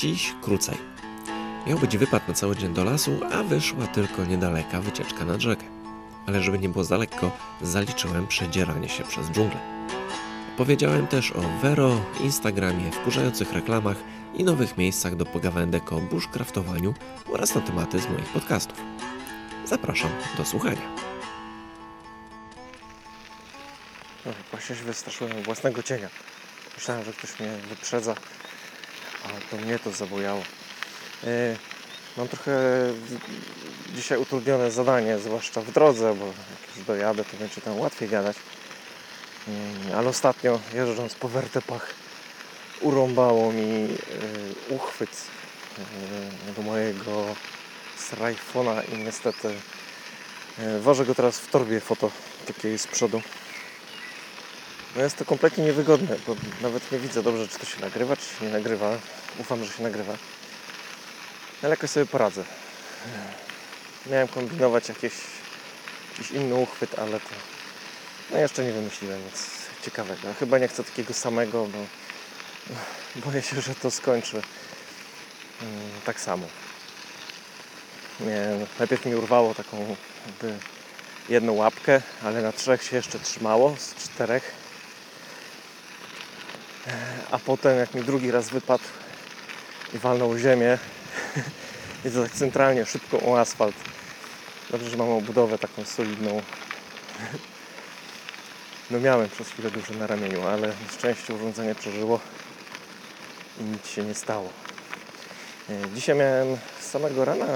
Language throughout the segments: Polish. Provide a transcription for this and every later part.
Dziś krócej. Miał być wypad na cały dzień do lasu, a wyszła tylko niedaleka wycieczka nad rzekę. Ale żeby nie było za lekko, zaliczyłem przedzieranie się przez dżunglę. Powiedziałem też o Vero, Instagramie, wkurzających reklamach i nowych miejscach do pogawędek o bushcraftowaniu oraz na tematy z moich podcastów. Zapraszam do słuchania. Właśnie się wystraszyłem własnego cienia. Myślałem, że ktoś mnie wyprzedza, ale to mnie to zabojało. Yy, mam trochę dzisiaj utrudnione zadanie, zwłaszcza w drodze, bo jak już dojadę, to będzie tam łatwiej gadać. Yy, ale ostatnio jeżdżąc po wertepach urąbało mi yy, uchwyt yy, do mojego srajfona i niestety wożę go teraz w torbie foto takiej z przodu. No jest to kompletnie niewygodne, bo nawet nie widzę dobrze, czy to się nagrywa, czy się nie nagrywa. Ufam, że się nagrywa. Ale jakoś sobie poradzę. Miałem kombinować jakieś, jakiś inny uchwyt, ale to no jeszcze nie wymyśliłem nic ciekawego. Chyba nie chcę takiego samego, bo boję się, że to skończy mm, tak samo. Nie, no, najpierw mi urwało taką jedną łapkę, ale na trzech się jeszcze trzymało z czterech. A potem jak mi drugi raz wypadł i walnął ziemię i to tak centralnie, szybko o asfalt. Dobrze, że mam obudowę taką solidną. No miałem przez chwilę duże na ramieniu, ale na szczęście urządzenie przeżyło i nic się nie stało. E, Dzisiaj miałem samego rana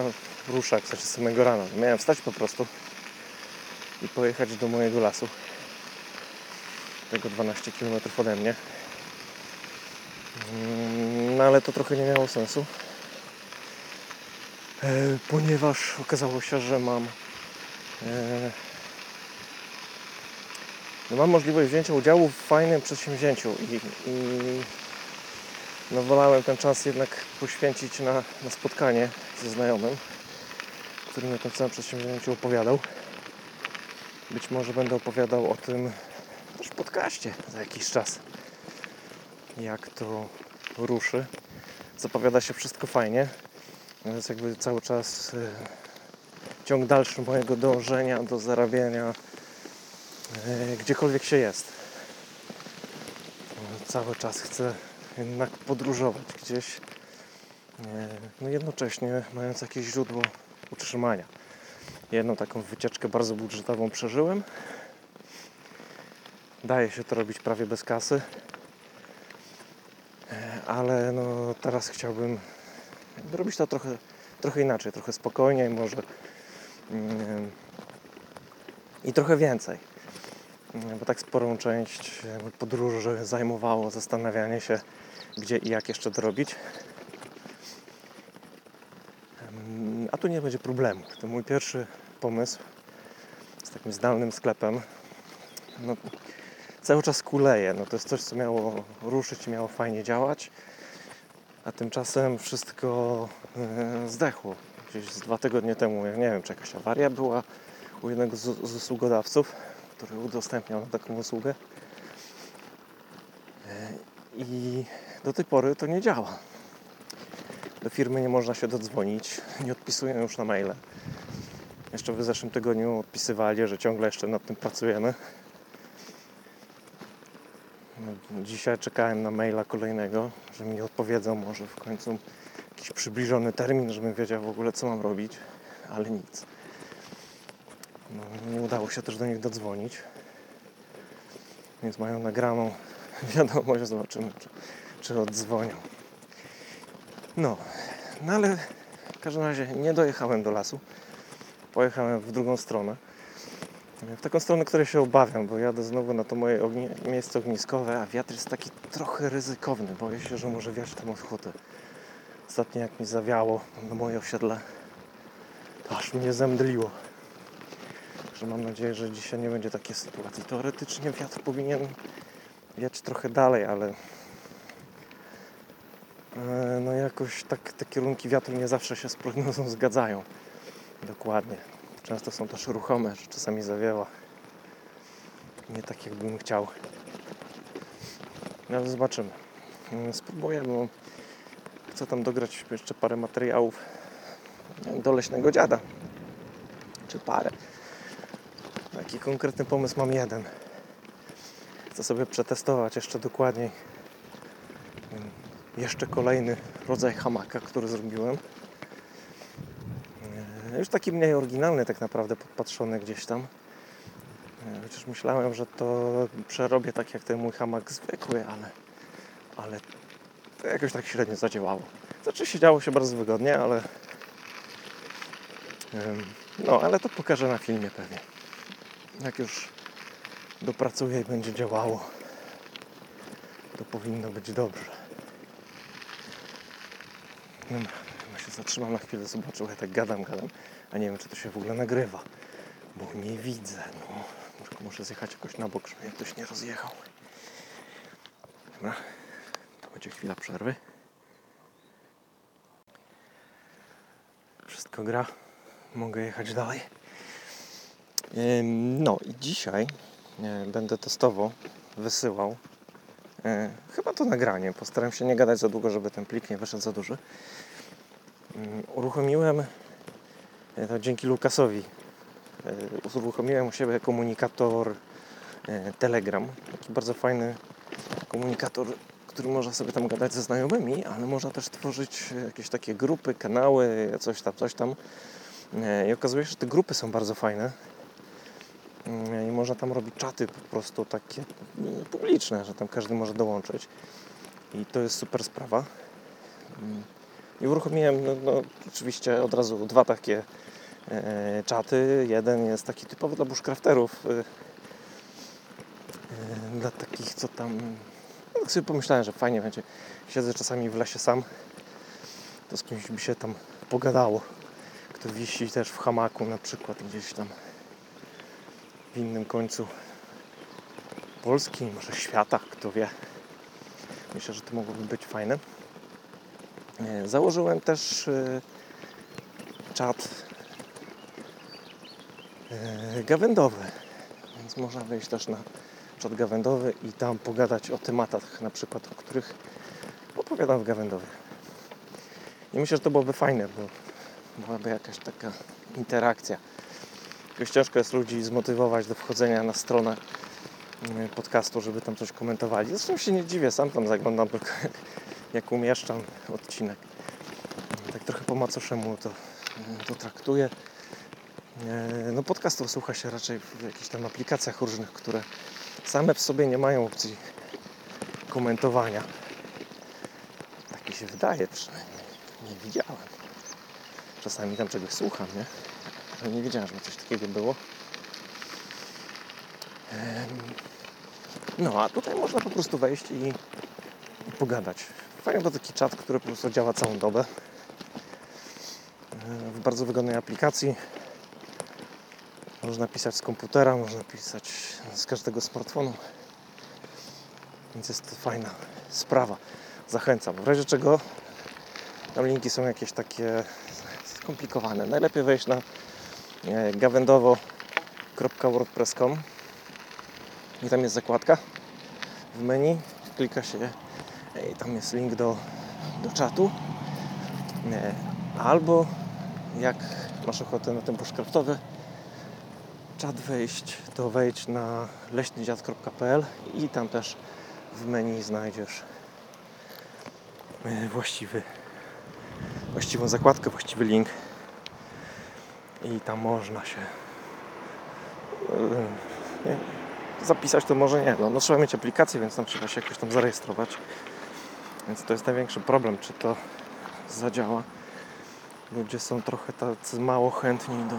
ruszak, w sensie samego rana. Miałem wstać po prostu i pojechać do mojego lasu. Tego 12 km ode mnie. No ale to trochę nie miało sensu. E, ponieważ okazało się, że mam no mam możliwość wzięcia udziału w fajnym przedsięwzięciu i, i no wolałem ten czas jednak poświęcić na, na spotkanie ze znajomym, który mi o tym całym przedsięwzięciu opowiadał. Być może będę opowiadał o tym w podcaście za jakiś czas. Jak to ruszy. Zapowiada się wszystko fajnie. Jest jakby cały czas y, ciąg dalszy mojego dążenia do zarabiania y, gdziekolwiek się jest. Cały czas chcę jednak podróżować gdzieś, y, no jednocześnie mając jakieś źródło utrzymania. Jedną taką wycieczkę bardzo budżetową przeżyłem. Daje się to robić prawie bez kasy. Ale no teraz chciałbym robić to trochę, trochę inaczej, trochę spokojniej może mm, i trochę więcej. Mm, Bo tak sporą część podróży zajmowało zastanawianie się, gdzie i jak jeszcze to robić. Em, A tu nie będzie problemu. To mój pierwszy pomysł z takim zdalnym sklepem. No, cały czas kuleje. No, to jest coś, co miało ruszyć miało fajnie działać, a tymczasem wszystko e, zdechło. Gdzieś z dwa tygodnie temu, ja nie wiem, czy jakaś awaria była u jednego z, z usługodawców, który udostępniał taką usługę. E, I do tej pory to nie działa. Do firmy nie można się dodzwonić, nie odpisują już na maile. Jeszcze w zeszłym tygodniu odpisywali, że ciągle jeszcze nad tym pracujemy. Dzisiaj czekałem na maila kolejnego, że mi odpowiedzą może w końcu jakiś przybliżony termin, żebym wiedział w ogóle co mam robić, ale nic. No, nie udało się też do nich dodzwonić, więc mają nagraną wiadomość, zobaczymy czy, czy oddzwonią. No, no ale w każdym razie nie dojechałem do lasu, pojechałem w drugą stronę. W taką stronę, której się obawiam, bo jadę znowu na to moje miejsce ogniskowe, a wiatr jest taki trochę ryzykowny. Boję się, że może wiać tam od huty. Ostatnio jak mi zawiało na moje osiedle, to aż mnie zemdliło. Także mam nadzieję, że dzisiaj nie będzie takiej sytuacji. Teoretycznie wiatr powinien wiać trochę dalej, ale e, no jakoś tak te kierunki wiatru nie zawsze się z prognozą zgadzają. Dokładnie. Często są też ruchome, że czasami zawiewa. Nie tak jakbym chciał. No ale zobaczymy. Mm, Spróbuję, bo chcę tam dograć jeszcze parę materiałów do leśnego dziada. Czy parę. Taki konkretny pomysł mam jeden. Chcę sobie przetestować jeszcze dokładniej mm, jeszcze kolejny rodzaj hamaka, który zrobiłem. Już taki mniej oryginalny tak naprawdę, podpatrzony gdzieś tam. E, Chociaż myślałem, że to przerobię tak jak ten mój hamak zwykły, ale, ale to jakoś tak średnio zadziałało. Znaczy siedziało się bardzo wygodnie, ale no, ale to pokażę na filmie pewnie. Jak już dopracuję i będzie działało, to powinno być dobrze. Dobra, zatrzymam na chwilę, zobaczę, ja tak gadam, gadam, a nie wiem, czy to się w ogóle nagrywa, bo nie widzę, no. Tylko muszę zjechać jakoś na bok, żeby ktoś nie rozjechał. Dobra, to będzie chwila przerwy. Wszystko gra, mogę jechać dalej. No i dzisiaj e, będę testowo wysyłał e, chyba to nagranie. Postaram się nie gadać za długo, żeby ten plik nie wyszedł za duży. Ym, Uruchomiłem e, to dzięki Lukasowi. e, Uruchomiłem u siebie komunikator e, Telegram. Taki bardzo fajny komunikator, który można sobie tam gadać ze znajomymi, ale można też tworzyć jakieś takie grupy, kanały, coś tam, coś tam. I okazuje się, że te grupy są bardzo fajne. Mm, I można tam robić czaty po prostu takie mm, publiczne, że tam każdy może dołączyć. I to jest super sprawa. I uruchomiłem no, no, oczywiście od razu dwa takie e, czaty. Jeden jest taki typowy dla bushcrafterów. E, e, dla takich, co tam... No, tak sobie pomyślałem, że fajnie będzie. Siedzę czasami w lesie sam. To z kimś by się tam pogadało. Kto wisi też w hamaku na przykład gdzieś tam w innym końcu Polski, może świata, kto wie. Myślę, że to mogłoby być fajne. E, Założyłem też e, czat e, gawędowy, więc można wejść też na czat gawędowy i tam pogadać o tematach, na przykład o których opowiadam w gawędowie. I myślę, że to byłoby fajne, bo byłaby jakaś taka interakcja. Jakoś ciężko jest ludzi zmotywować do wchodzenia na stronę podcastu, żeby tam coś komentowali. Zresztą się nie dziwię, sam tam zaglądam tylko jak, umieszczam odcinek. Tak trochę po macoszemu to, to traktuję. E, No podcastów słucha się raczej w jakichś tam aplikacjach różnych, które same w sobie nie mają opcji komentowania. Tak mi się wydaje przynajmniej. Nie widziałem. Czasami tam czegoś słucham, nie? Ale nie wiedziałem, że coś takiego było. No, a tutaj można po prostu wejść i pogadać. Fajny to taki czat, który po prostu działa całą dobę. E, W bardzo wygodnej aplikacji. Można pisać z komputera, można pisać z każdego smartfonu. Więc jest to fajna sprawa. Zachęcam. W razie czego tam linki są jakieś takie skomplikowane. Najlepiej wejść na e, gawędowo.wordpress.com i tam jest zakładka w menu. Klika się tam jest link do, do czatu. E, Albo jak masz ochotę na ten bushcraftowy czat wejść, to wejdź na leśnydziad.pl i tam też w menu znajdziesz e, właściwy, właściwą zakładkę, właściwy link. I tam można się e, zapisać to może nie, no, no trzeba mieć aplikację, więc tam trzeba się jakoś tam zarejestrować więc to jest największy problem, czy to zadziała. Ludzie są trochę tacy mało chętni do,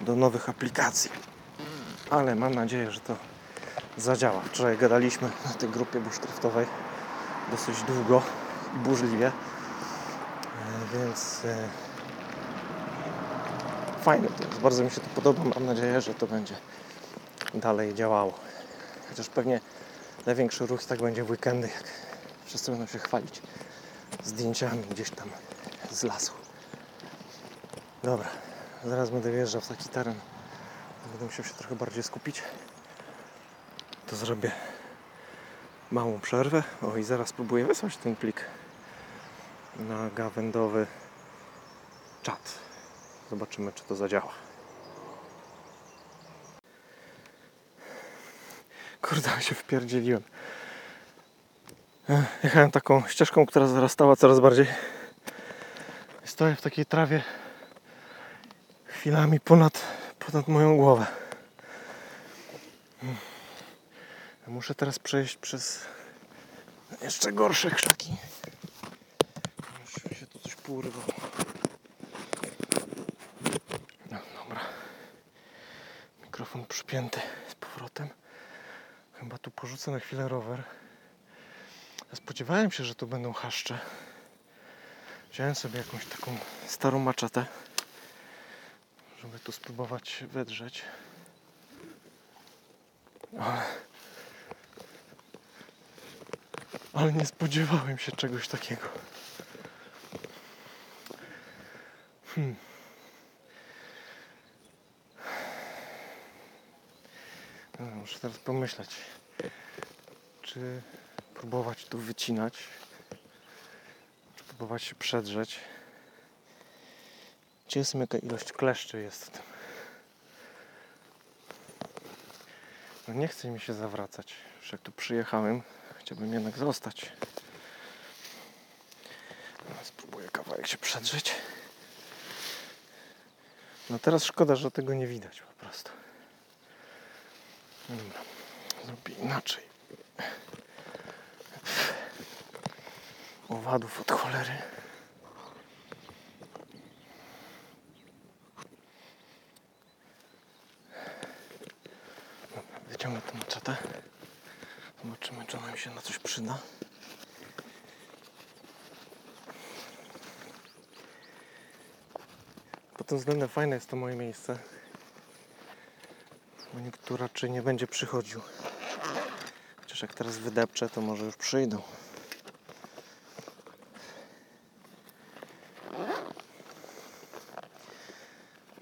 do nowych aplikacji. Ale mam nadzieję, że to zadziała. Wczoraj gadaliśmy na tej grupie bushcraftowej dosyć długo i burzliwie. E, więc e, fajne to jest, bardzo mi się to podoba. Mam nadzieję, że to będzie dalej działało. Chociaż pewnie największy ruch tak będzie w weekendy jak wszyscy będą się chwalić zdjęciami gdzieś tam z lasu dobra, zaraz będę wjeżdżał w taki teren będę musiał się trochę bardziej skupić to zrobię małą przerwę o i zaraz spróbuję wysłać ten plik na gawędowy czat. Zobaczymy, czy to zadziała. Kurde, się wpierdzieliłem. Ech, Jechałem taką ścieżką, która zarastała coraz bardziej. Stoję w takiej trawie chwilami ponad, ponad moją głowę. Muszę teraz przejść przez jeszcze gorsze krzaki. Już się tu coś pourwało. No, dobra. Mikrofon przypięty z powrotem. Chyba tu porzucę na chwilę rower. Spodziewałem się, że tu będą chaszcze. Wziąłem sobie jakąś taką starą maczetę, żeby tu spróbować wedrzeć. Ale, ale nie spodziewałem się czegoś takiego. Hmm. No, muszę teraz pomyśleć, czy próbować tu wycinać, próbować się przedrzeć. Gdzie jest jaka ilość kleszczy jest w tym? No nie chce mi się zawracać. Już jak tu przyjechałem, chciałbym jednak zostać. No, spróbuję kawałek się przedrzeć. No teraz szkoda, że tego nie widać po prostu. Dobra, zrobię inaczej. Owadów od cholery. Wyciągnę tę maczetę. Zobaczymy, czy ona mi się na coś przyda. Pod tym względem fajne jest to moje miejsce. Bo nikt tu raczej nie będzie przychodził. Chociaż jak teraz wydepczę, to może już przyjdą.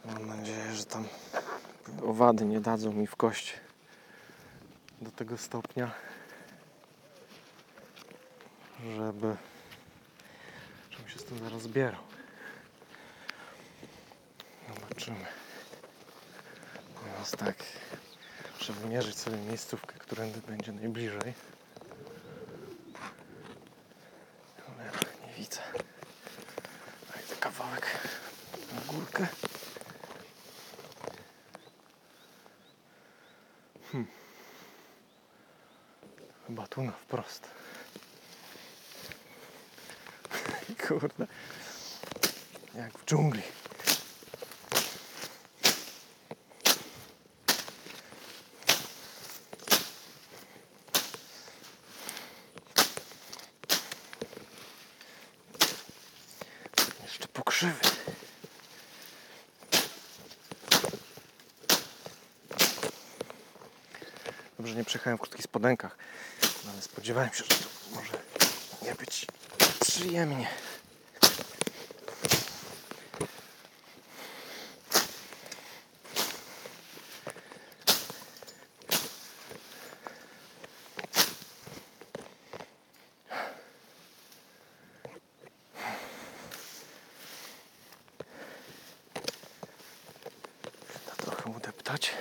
Mam nadzieję, że tam owady nie dadzą mi w kość do tego stopnia, żeby żebym się z tym zaraz zbierał. Zobaczymy. Teraz tak, muszę wymierzyć sobie miejscówkę, którędy będzie najbliżej. Cholera, nie widzę. Dajcie kawałek na górkę. Hmm. Chyba tu na wprost. Kurde. Jak w dżungli. Jeszcze pokrzywy. Dobrze, nie przyjechałem w krótkich spodenkach, ale spodziewałem się, że to może nie być przyjemnie. Da trochę udeptać.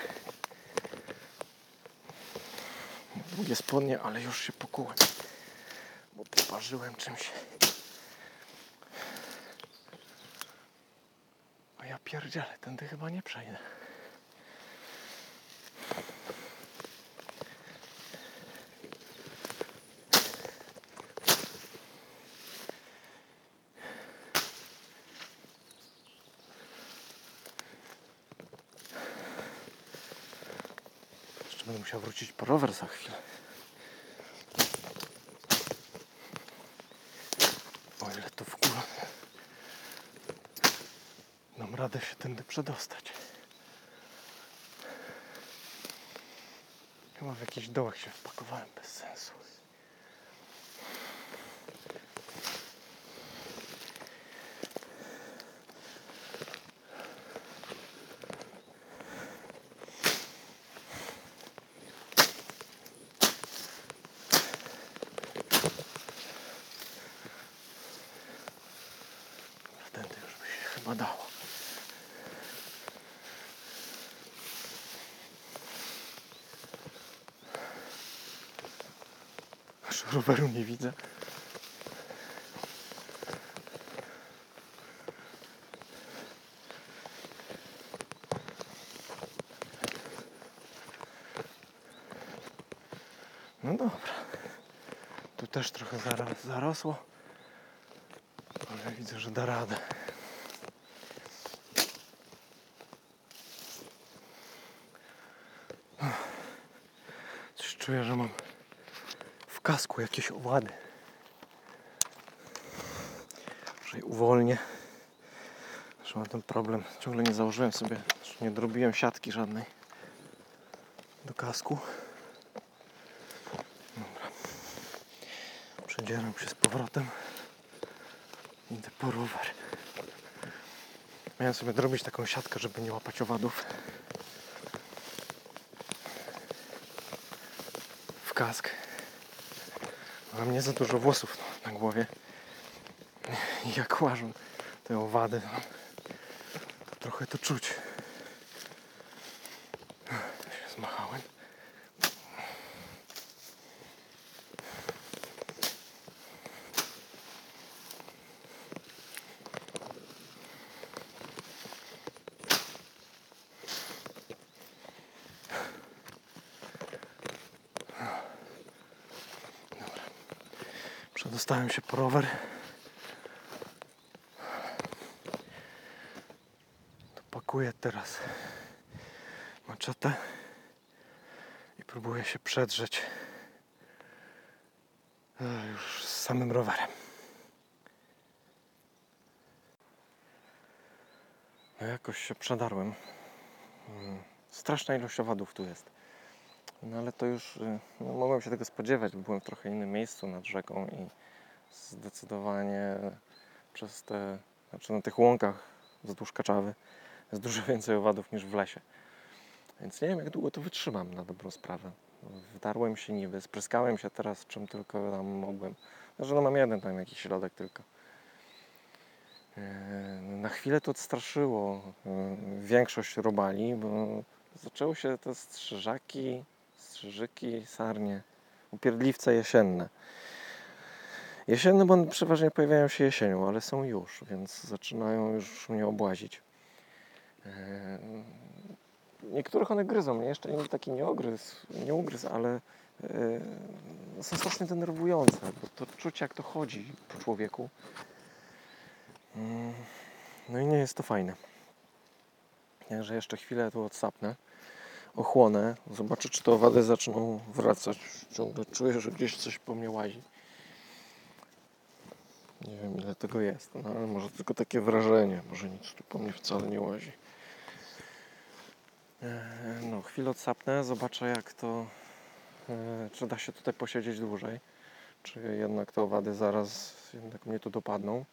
Ale już się pokułem. Bo poparzyłem czymś. A ja pierdzielę, tędy chyba nie przejdę. Jeszcze będę musiał wrócić po rower za chwilę. O ile to w ogóle dam radę się tędy przedostać. Chyba w jakichś dołach się wpakowałem bez sensu. padało. Aż roweru nie widzę. No dobra. Tu też trochę zarosło. Ale widzę, że da radę. Czuję, że mam w kasku jakieś owady. Je uwolnię. Że mam ten problem. Ciągle nie założyłem sobie, że nie dorobiłem siatki żadnej do kasku. Przedzieram się z powrotem. Idę po rower. Miałem sobie zrobić taką siatkę, żeby nie łapać owadów. W kask. Mam nie za dużo włosów na głowie. I jak łażą te owady, to trochę to czuć. Się zmachałem. Przedostałem się po rower. To pakuję teraz maczetę i próbuję się przedrzeć e, już z samym rowerem. No jakoś się przedarłem. Mm, Straszna ilość owadów tu jest. No ale to już y, no, mogłem się tego spodziewać, byłem w trochę innym miejscu nad rzeką i zdecydowanie przez te, znaczy na tych łąkach wzdłuż Kaczawy jest dużo więcej owadów niż w lesie. Więc nie wiem jak długo to wytrzymam na dobrą sprawę. Wdarłem się niby, spryskałem się teraz czym tylko tam mogłem. Znaczy no mam jeden tam jakiś środek tylko. Yy, Na chwilę to odstraszyło yy, większość robali, bo zaczęły się te strzyżaki, strzyżyki, sarnie, upierdliwce jesienne. Jesienne, bo one przeważnie pojawiają się jesienią, ale są już, więc zaczynają już mnie obłazić. Eee, Niektórych one gryzą mnie, jeszcze nikt taki nie ogryzł, nie ugryzł, ale eee, są strasznie denerwujące, bo to czuć jak to chodzi po człowieku. Mm, No i nie jest to fajne. Także jeszcze chwilę tu odsapnę ochłonę, zobaczę czy te owady zaczną wracać. Ciągle czuję, że gdzieś coś po mnie łazi. Nie wiem ile tego jest, no ale może tylko takie wrażenie, może nic tu po mnie wcale nie łazi. Eee, No, chwilę odsapnę, zobaczę jak to, e, czy da się tutaj posiedzieć dłużej, czy jednak te owady zaraz jednak mnie tu dopadną.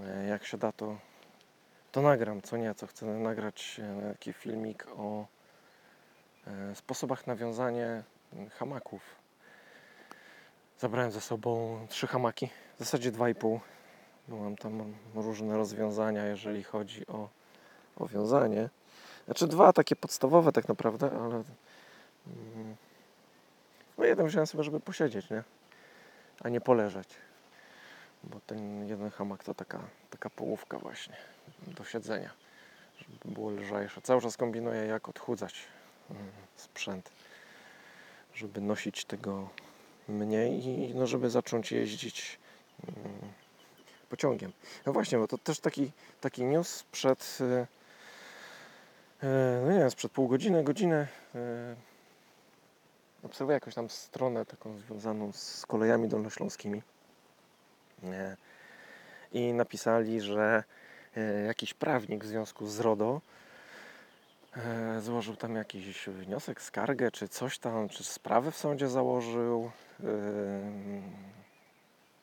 E, Jak się da to to nagram, co nieco. Chcę nagrać e, taki filmik o e, sposobach nawiązania hamaków. Zabrałem ze sobą trzy hamaki, w zasadzie dwa i pół, bo mam tam różne rozwiązania, jeżeli chodzi o, o wiązanie. Znaczy dwa takie podstawowe tak naprawdę, ale mm, no jeden wziąłem sobie, żeby posiedzieć, nie? A nie poleżeć. Bo ten jeden hamak to taka, taka połówka właśnie do siedzenia, żeby było lżejsze. Cały czas kombinuję, jak odchudzać mm, sprzęt, żeby nosić tego mniej i no, żeby zacząć jeździć mm, pociągiem. No właśnie, bo to też taki, taki news przed, e, e, no nie wiem, sprzed pół godziny, godzinę. e, Obserwuję jakąś tam stronę taką związaną z kolejami dolnośląskimi. I napisali, że jakiś prawnik w związku z RODO złożył tam jakiś wniosek, skargę, czy coś tam, czy sprawę w sądzie założył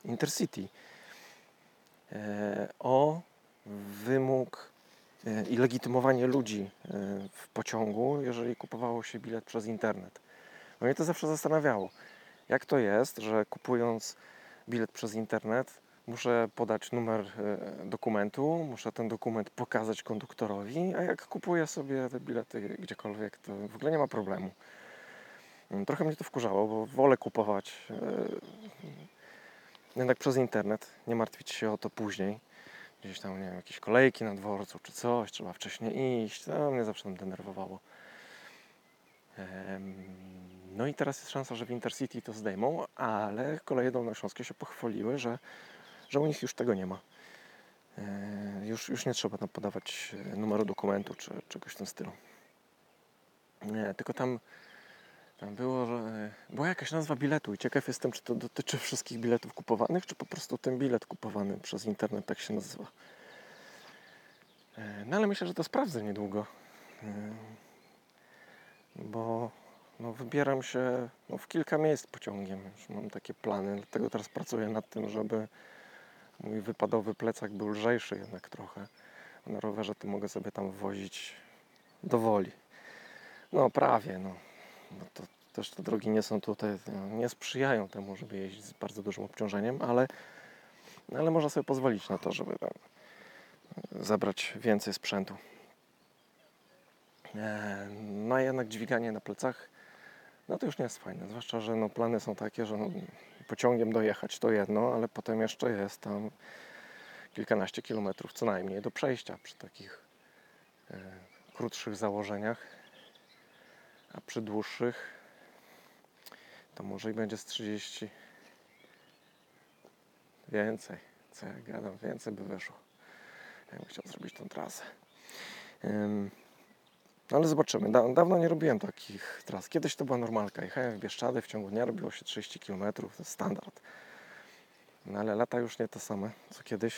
Intercity e, o wymóg e, i legitymowanie ludzi e, w pociągu, jeżeli kupowało się bilet przez internet. No mnie to zawsze zastanawiało, jak to jest, że kupując bilet przez internet muszę podać numer dokumentu, muszę ten dokument pokazać konduktorowi, a jak kupuję sobie te bilety gdziekolwiek, to w ogóle nie ma problemu. Mm, Trochę mnie to wkurzało, bo wolę kupować e, jednak przez internet, nie martwić się o to później. Gdzieś tam, nie wiem, jakieś kolejki na dworcu czy coś, trzeba wcześniej iść, to mnie zawsze tam denerwowało. No i teraz jest szansa, że w Intercity to zdejmą, ale koleje dolnośląskie się pochwaliły, że, że u nich już tego nie ma. E, Już, już nie trzeba tam podawać e, numeru dokumentu czy czegoś w tym stylu. Nie, tylko tam, tam było, że była jakaś nazwa biletu i ciekaw jestem, czy to dotyczy wszystkich biletów kupowanych, czy po prostu ten bilet kupowany przez internet tak się nazywa. E, No ale myślę, że to sprawdzę niedługo. E, Bo no, wybieram się no, w kilka miejsc pociągiem. Już mam takie plany, dlatego teraz pracuję nad tym, żeby mój wypadowy plecak był lżejszy jednak trochę. Na rowerze to mogę sobie tam wozić do woli. No prawie, no. No to też te drogi nie są tutaj, nie sprzyjają temu, żeby jeździć z bardzo dużym obciążeniem, ale, ale można sobie pozwolić na to, żeby tam zabrać więcej sprzętu. E, No a jednak dźwiganie na plecach, no to już nie jest fajne. Zwłaszcza, że no plany są takie, że no, pociągiem dojechać to jedno, ale potem jeszcze jest tam kilkanaście kilometrów co najmniej do przejścia przy takich e, krótszych założeniach. A przy dłuższych to może i będzie z 30 więcej. Co ja gadam, więcej by wyszło. Ja bym chciał zrobić tą trasę. No ale zobaczymy. Da, dawno nie robiłem takich tras. Kiedyś to była normalka. Jechałem w Bieszczady, w ciągu dnia robiło się 30 km. To jest standard. No ale lata już nie te same, co kiedyś.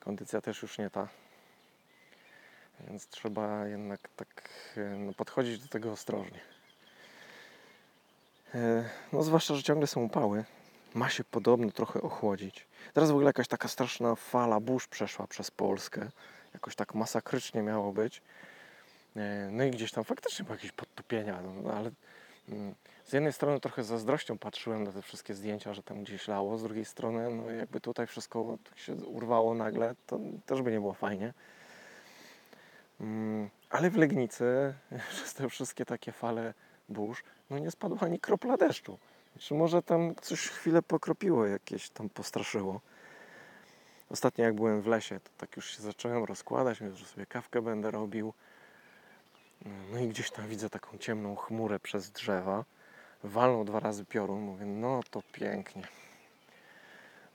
Kondycja też już nie ta. Więc trzeba jednak tak e, no, podchodzić do tego ostrożnie. E, No zwłaszcza, że ciągle są upały. Ma się podobno trochę ochłodzić. Teraz w ogóle jakaś taka straszna fala burz przeszła przez Polskę. Jakoś tak masakrycznie miało być. E, No i gdzieś tam faktycznie były jakieś podtopienia, no, no ale mm, z jednej strony trochę zazdrością patrzyłem na te wszystkie zdjęcia, że tam gdzieś lało, z drugiej strony no jakby tutaj wszystko się urwało nagle, to też by nie było fajnie. Mm, Ale w Legnicy przez te wszystkie takie fale burz, no nie spadła ani kropla deszczu. Czy może tam coś chwilę pokropiło, jakieś tam postraszyło. Ostatnio jak byłem w lesie, to tak już się zacząłem rozkładać, że sobie kawkę będę robił. No i gdzieś tam widzę taką ciemną chmurę przez drzewa. Walnął dwa razy piorun. Mówię, no to pięknie.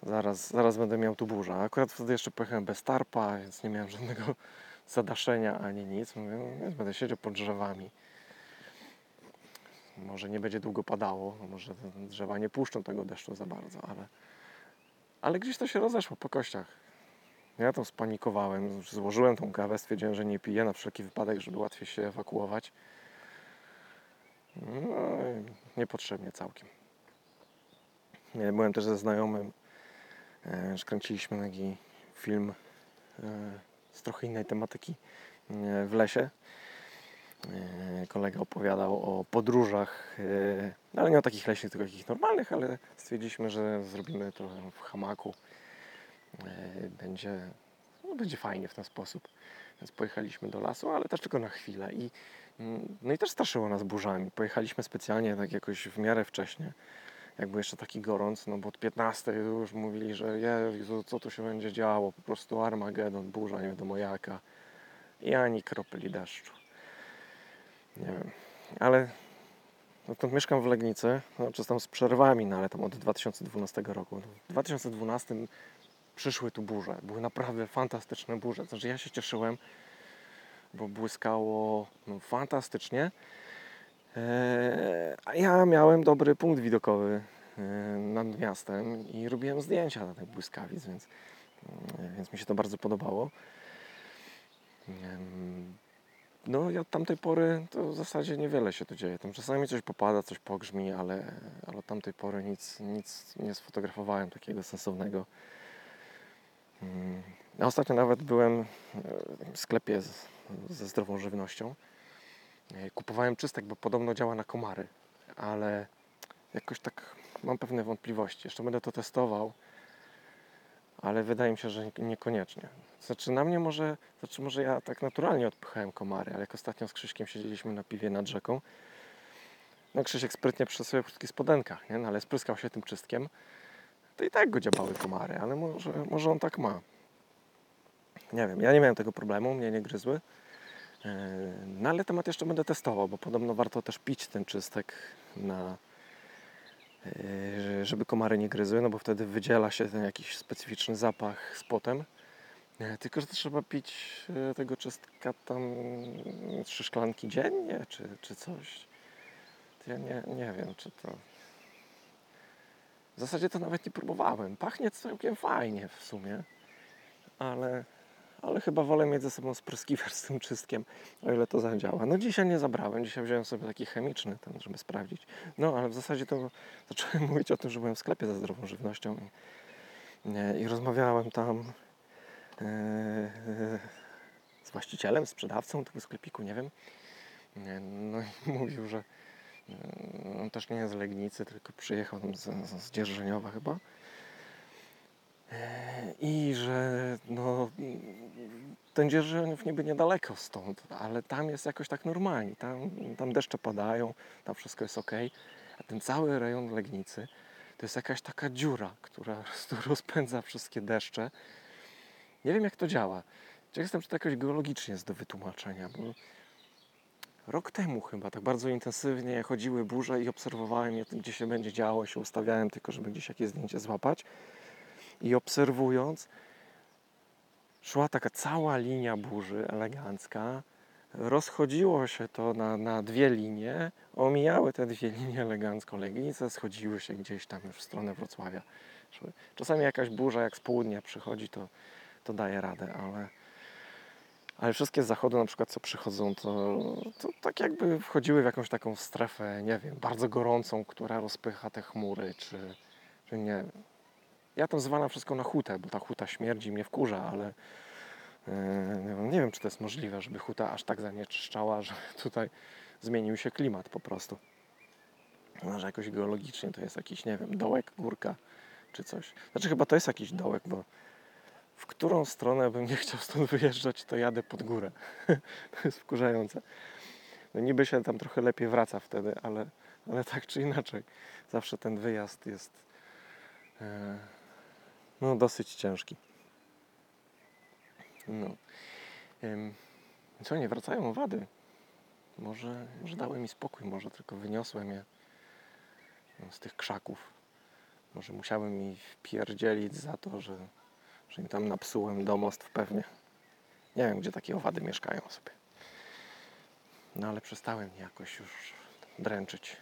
Zaraz, zaraz będę miał tu burzę. Akurat wtedy jeszcze pojechałem bez tarpa, więc nie miałem żadnego zadaszenia ani nic. Mówię, no, będę siedział pod drzewami. Może nie będzie długo padało, może te drzewa nie puszczą tego deszczu za bardzo, ale, ale gdzieś to się rozeszło po kościach. Ja tam spanikowałem, złożyłem tą kawę, stwierdziłem, że nie piję na wszelki wypadek, żeby łatwiej się ewakuować. No niepotrzebnie całkiem. Nie, Byłem też ze znajomym, e, kręciliśmy taki film e, z trochę innej tematyki e, w lesie. E, Kolega opowiadał o podróżach, e, ale nie o takich leśnych, tylko takich normalnych, ale stwierdziliśmy, że zrobimy to w hamaku. Będzie, no będzie fajnie w ten sposób. Więc pojechaliśmy do lasu, ale też tylko na chwilę. I, mm, no i też straszyło nas burzami. Pojechaliśmy specjalnie tak jakoś w miarę wcześnie, jak był jeszcze taki gorąc, no bo od 15 już mówili, że Jezu, co tu się będzie działo, po prostu Armagedon, burza, nie wiadomo jaka. I ani kropeli deszczu. Nie wiem, ale no to mieszkam w Legnicy, no, czy tam z przerwami, no ale tam od 2012 roku. W 2012 przyszły tu burze. Były naprawdę fantastyczne burze. Znaczy ja się cieszyłem, bo błyskało no, fantastycznie. Eee, a ja miałem dobry punkt widokowy e, nad miastem i robiłem zdjęcia na tych błyskawic, więc, e, więc mi się to bardzo podobało. No i od tamtej pory to w zasadzie niewiele się tu dzieje. Tam czasami coś popada, coś pogrzmi, ale, ale od tamtej pory nic, nic nie sfotografowałem takiego sensownego. Mm, A ostatnio nawet byłem e, w sklepie z, ze zdrową żywnością. E, Kupowałem czystek, bo podobno działa na komary, ale jakoś tak mam pewne wątpliwości. Jeszcze będę to testował. ale wydaje mi się, że niekoniecznie. Znaczy na mnie może, znaczy może ja tak naturalnie odpychałem komary, ale jak ostatnio z Krzyśkiem siedzieliśmy na piwie nad rzeką, no Krzysiek sprytnie przy sobie w krótkich spodenkach, nie? No, ale spryskał się tym czystkiem, to i tak go dziabały komary, ale może, może on tak ma. Nie wiem, ja nie miałem tego problemu, mnie nie gryzły. No ale temat jeszcze będę testował, bo podobno warto też pić ten czystek na, yy, żeby komary nie gryzły, no bo wtedy wydziela się ten jakiś specyficzny zapach z potem. Yy, Tylko, że trzeba pić yy, tego czystka tam trzy szklanki dziennie, czy, czy coś. Ja nie, nie wiem, czy to... W zasadzie to nawet nie próbowałem. Pachnie całkiem fajnie w sumie, ale, ale chyba wolę mieć ze sobą spryskiwacz z tym czystkiem, o ile to zadziała. No dzisiaj nie zabrałem, dzisiaj wziąłem sobie taki chemiczny, ten, żeby sprawdzić. No ale w zasadzie to zacząłem mówić o tym, że byłem w sklepie ze zdrową żywnością i, nie, i rozmawiałem tam e, e, z właścicielem, sprzedawcą tego sklepiku, nie wiem. Nie, No i mówił, że e, on też nie jest z Legnicy, tylko przyjechał z, z, Dzierżoniowa chyba. E, I że no, ten Dzierżoniów niby niedaleko stąd, ale tam jest jakoś tak normalnie. Tam, tam deszcze padają, tam wszystko jest ok. A ten cały rejon Legnicy to jest jakaś taka dziura, która rozpędza wszystkie deszcze. Nie wiem jak to działa. Ciekaw jestem, czy to jakoś geologicznie jest do wytłumaczenia, bo rok temu chyba tak bardzo intensywnie chodziły burze i obserwowałem je, gdzie się będzie działo, się ustawiałem tylko, żeby gdzieś jakieś zdjęcie złapać. I obserwując, szła taka cała linia burzy elegancka. Rozchodziło się to na, na dwie linie, omijały te dwie linie elegancko Legnice, schodziły się gdzieś tam już w stronę Wrocławia. Czasami jakaś burza jak z południa przychodzi, to, to daje radę, ale, ale wszystkie z zachodu na przykład co przychodzą, to, to tak jakby wchodziły w jakąś taką strefę, nie wiem, bardzo gorącą, która rozpycha te chmury, czy, czy nie. Ja to zwalam wszystko na hutę, bo ta huta śmierdzi, mnie wkurza, ale yy, nie wiem, czy to jest możliwe, żeby huta aż tak zanieczyszczała, że tutaj zmienił się klimat po prostu. Może jakoś geologicznie to jest jakiś, nie wiem, dołek, górka czy coś. Znaczy chyba to jest jakiś dołek, bo w którą stronę bym nie chciał stąd wyjeżdżać, to jadę pod górę. to jest wkurzające. No niby się tam trochę lepiej wraca wtedy, ale, ale tak czy inaczej, zawsze ten wyjazd jest e, no, dosyć ciężki. No. Co, nie wracają owady. Może, może dały mi spokój, może tylko wyniosłem je no, z tych krzaków. Może musiałem mi wpierdzielić za to, że, że im tam napsułem domostw pewnie. Nie wiem, gdzie takie owady mieszkają sobie. No ale przestałem jakoś już dręczyć.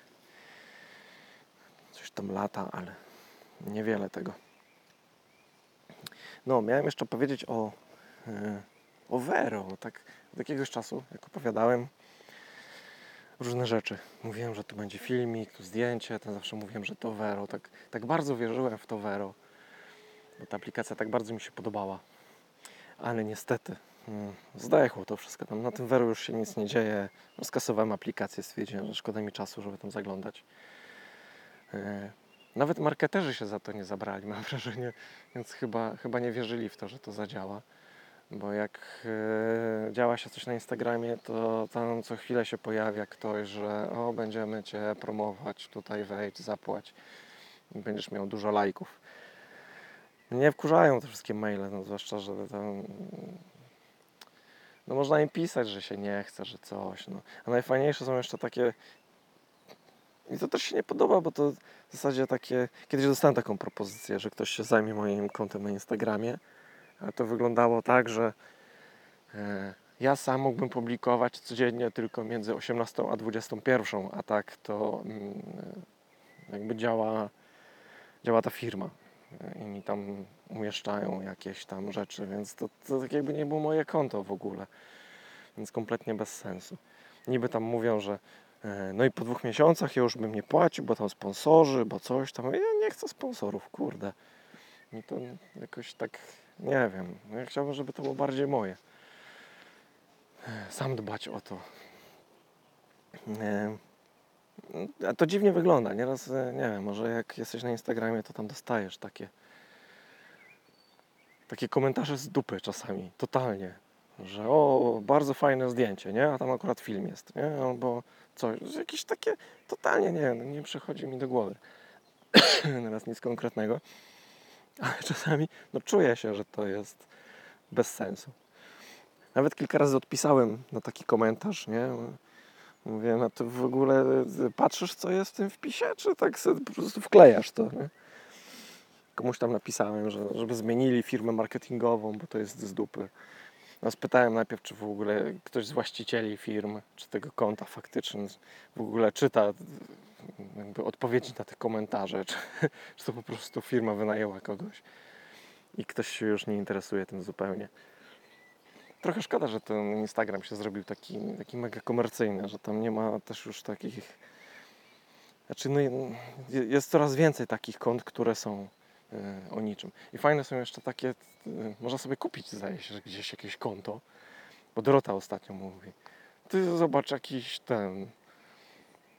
Coś tam lata, ale niewiele tego. No, miałem jeszcze powiedzieć o, e, o Vero. Tak, od jakiegoś czasu, jak opowiadałem, różne rzeczy. Mówiłem, że tu będzie filmik, tu zdjęcie, to zawsze mówiłem, że to Vero. Tak, tak bardzo wierzyłem w to Vero, bo ta aplikacja tak bardzo mi się podobała. Ale niestety mm, zdechło to wszystko. Tam na tym Vero już się nic nie dzieje. No, skasowałem aplikację, stwierdziłem, że szkoda mi czasu, żeby tam zaglądać. Nawet marketerzy się za to nie zabrali, mam wrażenie, więc chyba, chyba nie wierzyli w to, że to zadziała. Bo jak e, działa się coś na Instagramie, to tam co chwilę się pojawia ktoś, że o, będziemy Cię promować, tutaj wejdź, zapłać będziesz miał dużo lajków. Mnie wkurzają te wszystkie maile, no zwłaszcza, że tam no można im pisać, że się nie chce, że coś. No. A najfajniejsze są jeszcze takie i to też się nie podoba, bo to w zasadzie takie. Kiedyś dostałem taką propozycję, że ktoś się zajmie moim kontem na Instagramie. Ale to wyglądało tak, że e, ja sam mógłbym publikować codziennie tylko między 18 a 21, a tak to mm, jakby działa, działa ta firma e, i mi tam umieszczają jakieś tam rzeczy, więc to, to tak jakby nie było moje konto w ogóle, więc kompletnie bez sensu. Niby tam mówią, że no i po dwóch miesiącach ja już bym nie płacił, bo tam sponsorzy, bo coś tam. Ja nie chcę sponsorów, kurde. I to jakoś tak, nie wiem. No Ja chciałbym, żeby to było bardziej moje. E, Sam dbać o to. E, A to dziwnie wygląda. Nieraz, e, nie wiem, może jak jesteś na Instagramie, to tam dostajesz takie takie komentarze z dupy czasami, totalnie. Że o, bardzo fajne zdjęcie, nie? A tam akurat film jest, nie? Albo coś, jakieś takie, totalnie nie, no nie przychodzi mi do głowy. Teraz nic konkretnego. Ale czasami, no czuję się, że to jest bez sensu. Nawet kilka razy odpisałem na taki komentarz, nie? Mówię, no to w ogóle patrzysz, co jest w tym wpisie, czy tak sobie po prostu wklejasz to, nie? Komuś tam napisałem, że, żeby zmienili firmę marketingową, bo to jest z dupy. No, spytałem najpierw, czy w ogóle ktoś z właścicieli firm, czy tego konta faktycznie w ogóle czyta jakby odpowiedzi na te komentarze, czy, czy to po prostu firma wynajęła kogoś i ktoś się już nie interesuje tym zupełnie. Trochę szkoda, że ten Instagram się zrobił taki, taki mega komercyjny, że tam nie ma też już takich. Znaczy, no, jest coraz więcej takich kont, które są o niczym. I fajne są jeszcze takie, e, można sobie kupić, zdaje się, że gdzieś jakieś konto, bo Dorota ostatnio mówi, ty zobacz jakiś ten,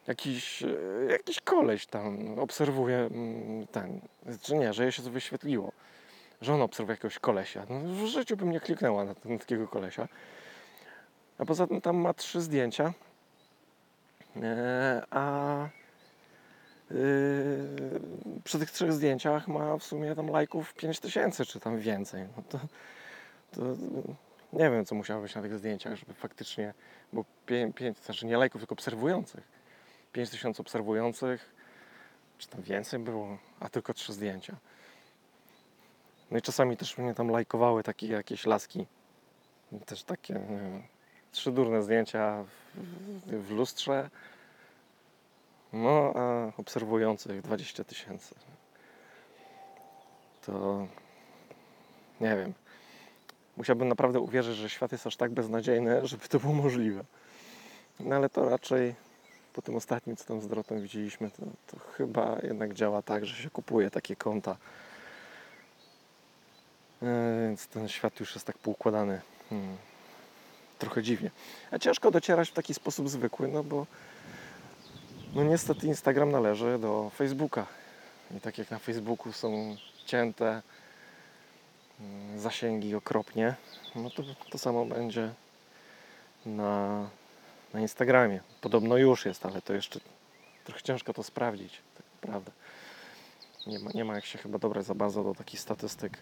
jakiś, e, jakiś koleś tam obserwuje mm, ten, czy nie, że jej się to wyświetliło że on obserwuje jakiegoś kolesia. No, w życiu bym nie kliknęła na, na takiego kolesia. A poza tym tam ma trzy zdjęcia. E, a przy tych trzech zdjęciach ma w sumie tam lajków 5000 czy tam więcej. No to, to nie wiem, co musiało być na tych zdjęciach, żeby faktycznie, bo 5, 5 znaczy nie lajków, tylko obserwujących. 5000 obserwujących, czy tam więcej było, a tylko trzy zdjęcia. No i czasami też mnie tam lajkowały takie jakieś laski. Też takie nie wiem, trzy durne zdjęcia w, w lustrze. No, a obserwujących 20 tysięcy. To nie wiem. Musiałbym naprawdę uwierzyć, że świat jest aż tak beznadziejny, żeby to było możliwe. No ale to raczej po tym ostatnim, co tam z Dorotą widzieliśmy, to, to chyba jednak działa tak, że się kupuje takie konta E, więc ten świat już jest tak poukładany. Hmm. Trochę dziwnie. A ciężko docierać w taki sposób zwykły, no bo no niestety Instagram należy do Facebooka. I tak jak na Facebooku są cięte hmm, zasięgi okropnie, no to to samo będzie na, na Instagramie. Podobno już jest, ale to jeszcze trochę ciężko to sprawdzić, tak naprawdę. Nie ma, nie ma jak się chyba dobrać za bardzo do takich statystyk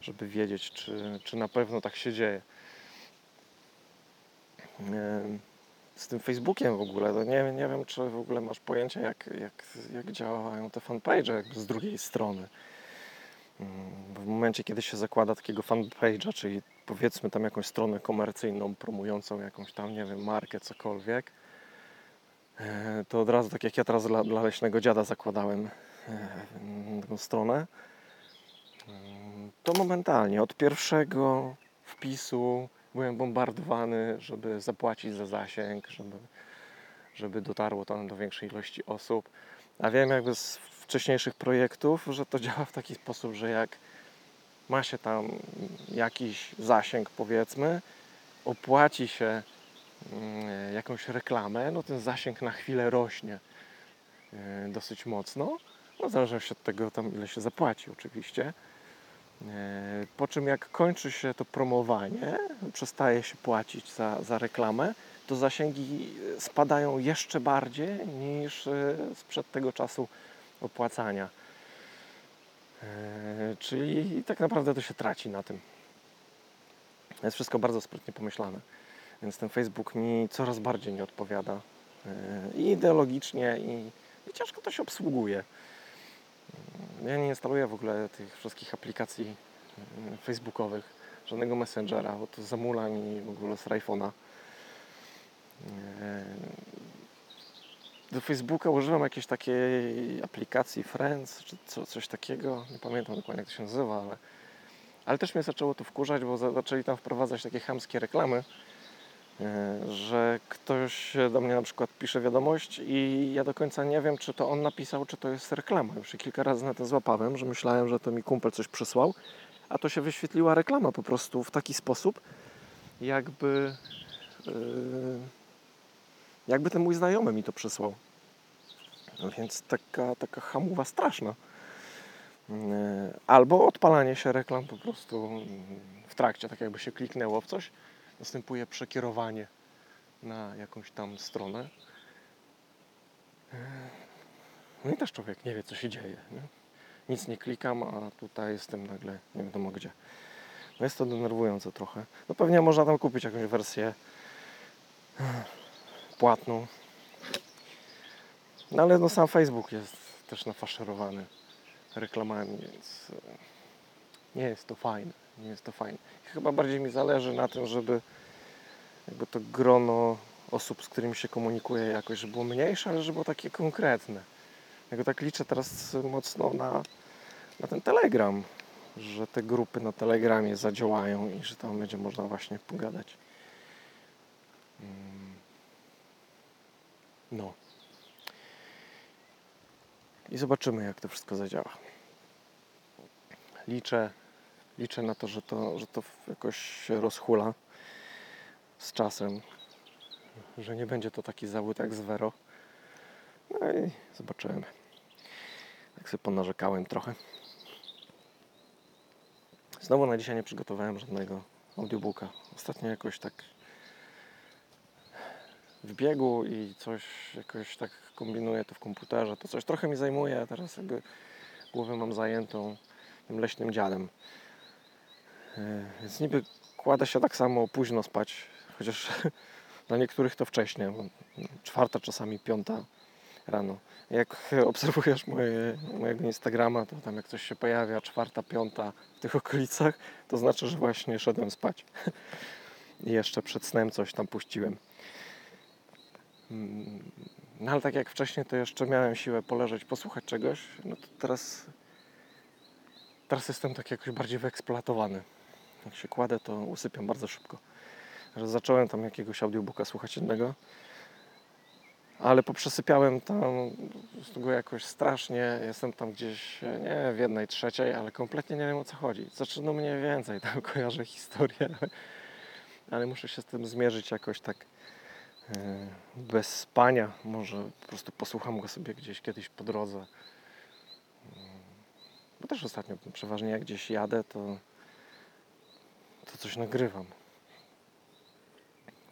żeby wiedzieć, czy, czy na pewno tak się dzieje. Z tym Facebookiem w ogóle, to nie, nie wiem, czy w ogóle masz pojęcie, jak, jak, jak działają te fanpage z drugiej strony. W momencie, kiedy się zakłada takiego fanpage'a, czyli powiedzmy tam jakąś stronę komercyjną, promującą jakąś tam, nie wiem, markę, cokolwiek, e, to od razu, tak jak ja teraz dla, dla leśnego dziada zakładałem e, tą stronę, to momentalnie, od pierwszego wpisu byłem bombardowany, żeby zapłacić za zasięg, żeby, żeby dotarło tam do większej ilości osób. A wiem jakby z wcześniejszych projektów, że to działa w taki sposób, że jak ma się tam jakiś zasięg powiedzmy, opłaci się mm, jakąś reklamę, no ten zasięg na chwilę rośnie e, dosyć mocno. No w zależności od tego tam ile się zapłaci oczywiście. E, po czym jak kończy się to promowanie, przestaje się płacić za, za reklamę, to zasięgi spadają jeszcze bardziej niż e, sprzed tego czasu opłacania. E, czyli tak naprawdę to się traci na tym. Jest wszystko bardzo sprytnie pomyślane. Więc ten Facebook mi coraz bardziej nie odpowiada. I ideologicznie, i, i ciężko to się obsługuje. Ja nie instaluję w ogóle tych wszystkich aplikacji mm, facebookowych, żadnego messengera, bo to zamula mi w ogóle z iPhone'a. E, do Facebooka używam jakiejś takiej aplikacji Friends, czy co, coś takiego, nie pamiętam dokładnie jak to się nazywa, ale, ale też mnie zaczęło to wkurzać, bo zaczęli tam wprowadzać takie chamskie reklamy, że ktoś do mnie na przykład pisze wiadomość i ja do końca nie wiem, czy to on napisał, czy to jest reklama. Już się kilka razy na to złapałem, że myślałem, że to mi kumpel coś przysłał, a to się wyświetliła reklama po prostu w taki sposób, jakby yy, jakby ten mój znajomy mi to przysłał. Więc taka, taka hamuwa straszna. Mm, Albo odpalanie się reklam po prostu w trakcie, tak jakby się kliknęło w coś, następuje przekierowanie na jakąś tam stronę. No i też człowiek nie wie, co się dzieje. Nie? Nic nie klikam, a tutaj jestem nagle nie wiadomo gdzie. No jest to denerwujące trochę. No pewnie można tam kupić jakąś wersję płatną. No ale no sam Facebook jest też nafaszerowany reklamami, więc e, nie jest to fajne. Nie jest to fajne. Chyba bardziej mi zależy na tym, żeby jakby to grono osób, z którymi się komunikuję jakoś, żeby było mniejsze, ale żeby było takie konkretne. Jakby tak liczę teraz mocno na, na ten Telegram, że te grupy na Telegramie zadziałają i że tam będzie można właśnie pogadać. Mm. No. I zobaczymy, jak to wszystko zadziała. Liczę, liczę na to, że to, że to jakoś się rozhula z czasem, że nie będzie to taki zawód jak z Vero. No i zobaczymy. Tak sobie ponarzekałem trochę. Znowu na dzisiaj nie przygotowałem żadnego audiobooka. Ostatnio jakoś tak w biegu i coś jakoś tak kombinuję to w komputerze. To coś trochę mi zajmuje, teraz jakby głowę mam zajętą tym leśnym dziadem. Yy, Więc niby kładę się tak samo późno spać, chociaż dla niektórych to wcześnie, czwarta, czasami piąta rano. Jak obserwujesz moje, mojego Instagrama, to tam jak coś się pojawia, czwarta, piąta w tych okolicach, to znaczy, że właśnie szedłem spać. I jeszcze przed snem coś tam puściłem. Mm, No ale tak jak wcześniej, to jeszcze miałem siłę poleżeć, posłuchać czegoś, no to teraz, teraz jestem tak jakoś bardziej wyeksploatowany. Jak się kładę, to usypiam bardzo szybko. Zacząłem tam jakiegoś audiobooka słuchać jednego, ale poprzesypiałem tam tego jakoś strasznie. Jestem tam gdzieś, nie w jednej trzeciej, ale kompletnie nie wiem o co chodzi. Zaczynam mniej więcej, tam kojarzę historię, ale, ale muszę się z tym zmierzyć jakoś tak e, bez spania. Może po prostu posłucham go sobie gdzieś kiedyś po drodze. Mm, Bo też ostatnio przeważnie jak gdzieś jadę, to, to coś nagrywam.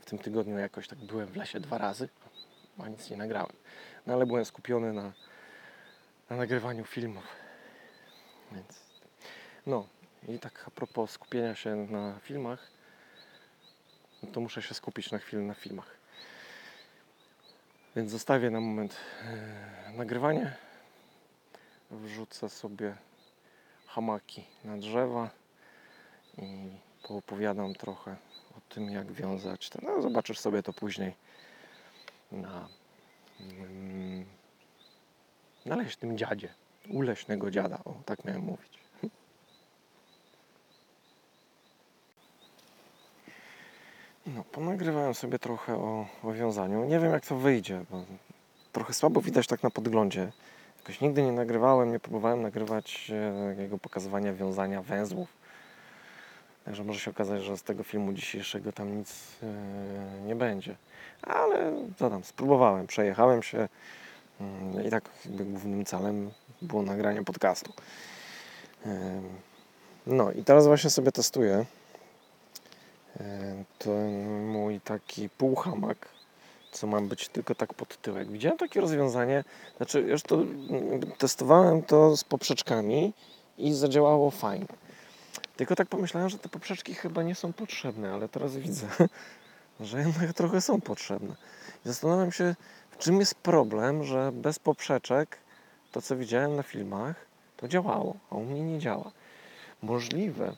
W tym tygodniu jakoś tak byłem w lesie dwa razy, a nic nie nagrałem. No ale byłem skupiony na, na nagrywaniu filmów. Więc no i tak a propos skupienia się na filmach, no to muszę się skupić na chwilę na filmach. Więc zostawię na moment e, nagrywanie. Wrzucę sobie hamaki na drzewa i poopowiadam trochę o tym, jak wiązać. No, zobaczysz sobie to później na, mm, na leśnym dziadzie. U leśnego dziada, o tak miałem mówić. No, ponagrywałem sobie trochę o, o wiązaniu. Nie wiem jak to wyjdzie, bo trochę słabo widać tak na podglądzie. Jakoś nigdy nie nagrywałem, nie próbowałem nagrywać e, takiego pokazywania wiązania węzłów. Także może się okazać, że z tego filmu dzisiejszego tam nic e, nie będzie. Ale co tam, spróbowałem, przejechałem się mm, i tak głównym celem było nagranie podcastu. Em, No i teraz właśnie sobie testuję e, ten mój taki półhamak, co ma być tylko tak pod tyłek. Widziałem takie rozwiązanie, znaczy już to testowałem to z poprzeczkami i zadziałało fajnie. Tylko tak pomyślałem, że te poprzeczki chyba nie są potrzebne, ale teraz widzę, że jednak trochę są potrzebne. I zastanawiam się, w czym jest problem, że bez poprzeczek to, co widziałem na filmach, to działało, a u mnie nie działa. Możliwe,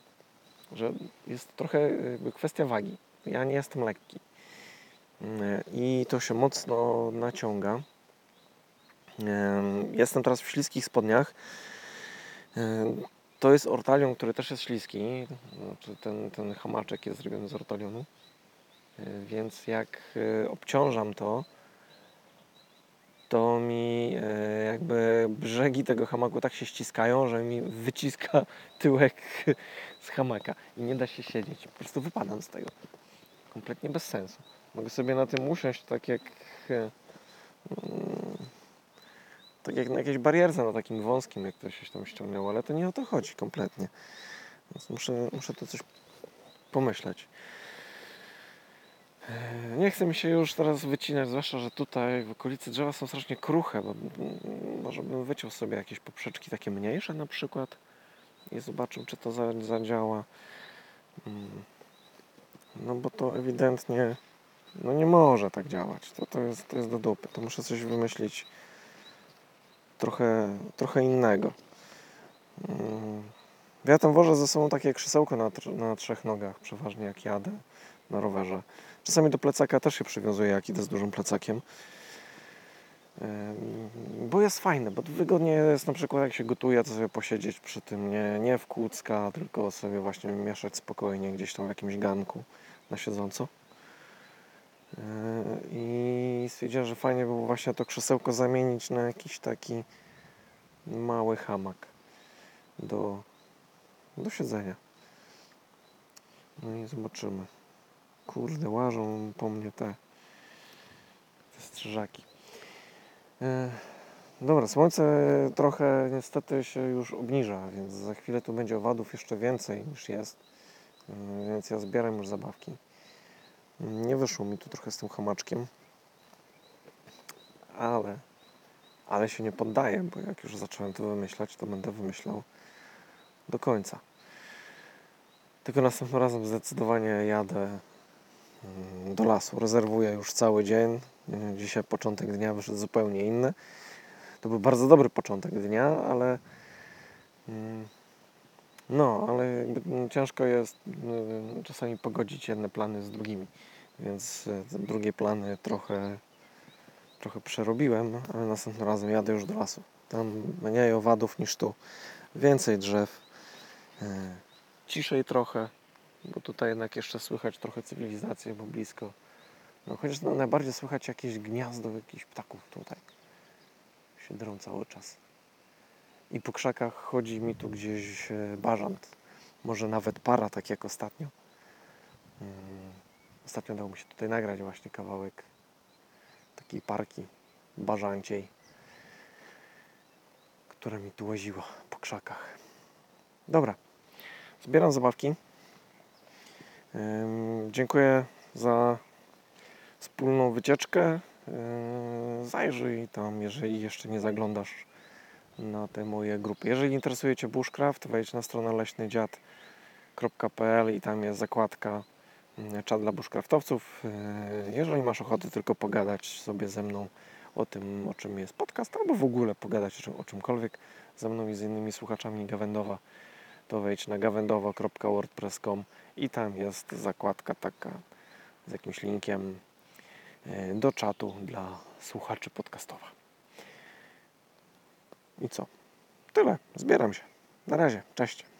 że jest trochę kwestia wagi. Ja nie jestem lekki. Mm, I to się mocno naciąga. Em, Jestem teraz w śliskich spodniach. To jest ortalion, który też jest śliski. Znaczy ten, ten hamaczek jest zrobiony z ortalionu. E, Więc jak e, obciążam to, to mi e, jakby brzegi tego hamaku tak się ściskają, że mi wyciska tyłek z hamaka i nie da się siedzieć. Po prostu wypadam z tego. Kompletnie bez sensu. Mogę sobie na tym usiąść tak jak mm, tak jak na jakiejś barierce, na takim wąskim, jak to się tam ściągnęło, ale to nie o to chodzi kompletnie. Więc muszę, muszę tu coś pomyśleć. E, Nie chce mi się już teraz wycinać, zwłaszcza, że tutaj w okolicy drzewa są strasznie kruche, bo może bym wyciął sobie jakieś poprzeczki takie mniejsze na przykład i zobaczył, czy to za- zadziała. Mm. No bo to ewidentnie no nie może tak działać. To, to, jest, to jest do dupy. To muszę coś wymyślić trochę, trochę innego. Mm. Ja tam wożę ze sobą takie krzesełko na, na trzech nogach, przeważnie jak jadę na rowerze. Czasami do plecaka też się przywiązuję, jak idę z dużym plecakiem. Bo jest fajne, bo wygodnie jest na przykład jak się gotuje, to sobie posiedzieć przy tym, nie, nie w kłócka, tylko sobie właśnie mieszać spokojnie gdzieś tam w jakimś ganku na siedząco. Yy, I stwierdziłem, że fajnie by było właśnie to krzesełko zamienić na jakiś taki mały hamak do, do siedzenia. No i zobaczymy. Kurde, łażą po mnie te, te strzyżaki. E, Dobra, słońce trochę niestety się już obniża, więc za chwilę tu będzie owadów jeszcze więcej niż jest. E, Więc ja zbieram już zabawki. Nie wyszło mi tu trochę z tym hamaczkiem. Ale, ale się nie poddaję, bo jak już zacząłem to wymyślać, to będę wymyślał do końca. Tylko następnym razem zdecydowanie jadę mm, do lasu. Rezerwuję już cały dzień. Dzisiaj początek dnia wyszedł zupełnie inny. To był bardzo dobry początek dnia, ale mm, no, ale mm, ciężko jest czasami pogodzić jedne plany z drugimi. Więc te drugie plany trochę, trochę przerobiłem, ale następnym razem jadę już do lasu. Tam mniej owadów niż tu. Więcej drzew. yy, Ciszej trochę, bo tutaj jednak jeszcze słychać trochę cywilizację, bo blisko. No, chociaż no, najbardziej słychać jakieś gniazdo jakichś ptaków tutaj. Się drą cały czas. I po krzakach chodzi mi tu gdzieś e, bażant. Może nawet para, tak jak ostatnio. Ostatnio dało mi się tutaj nagrać właśnie kawałek takiej parki bażanciej, która mi tu łaziła po krzakach. Dobra, zbieram zabawki. Dziękuję za wspólną wycieczkę. Zajrzyj tam, jeżeli jeszcze nie zaglądasz na te moje grupy. Jeżeli interesuje Cię bushcraft, wejdź na stronę leśnydziad.pl i tam jest zakładka czat dla bushcraftowców. Yy, Jeżeli masz ochotę tylko pogadać sobie ze mną o tym, o czym jest podcast, albo w ogóle pogadać o, czym, o czymkolwiek ze mną i z innymi słuchaczami Gawędowa, to wejdź na gawędowa.wordpress.com i tam jest zakładka taka z jakimś linkiem e, do czatu dla słuchaczy podcastowa. I co? Tyle. Zbieram się. Na razie. Cześć.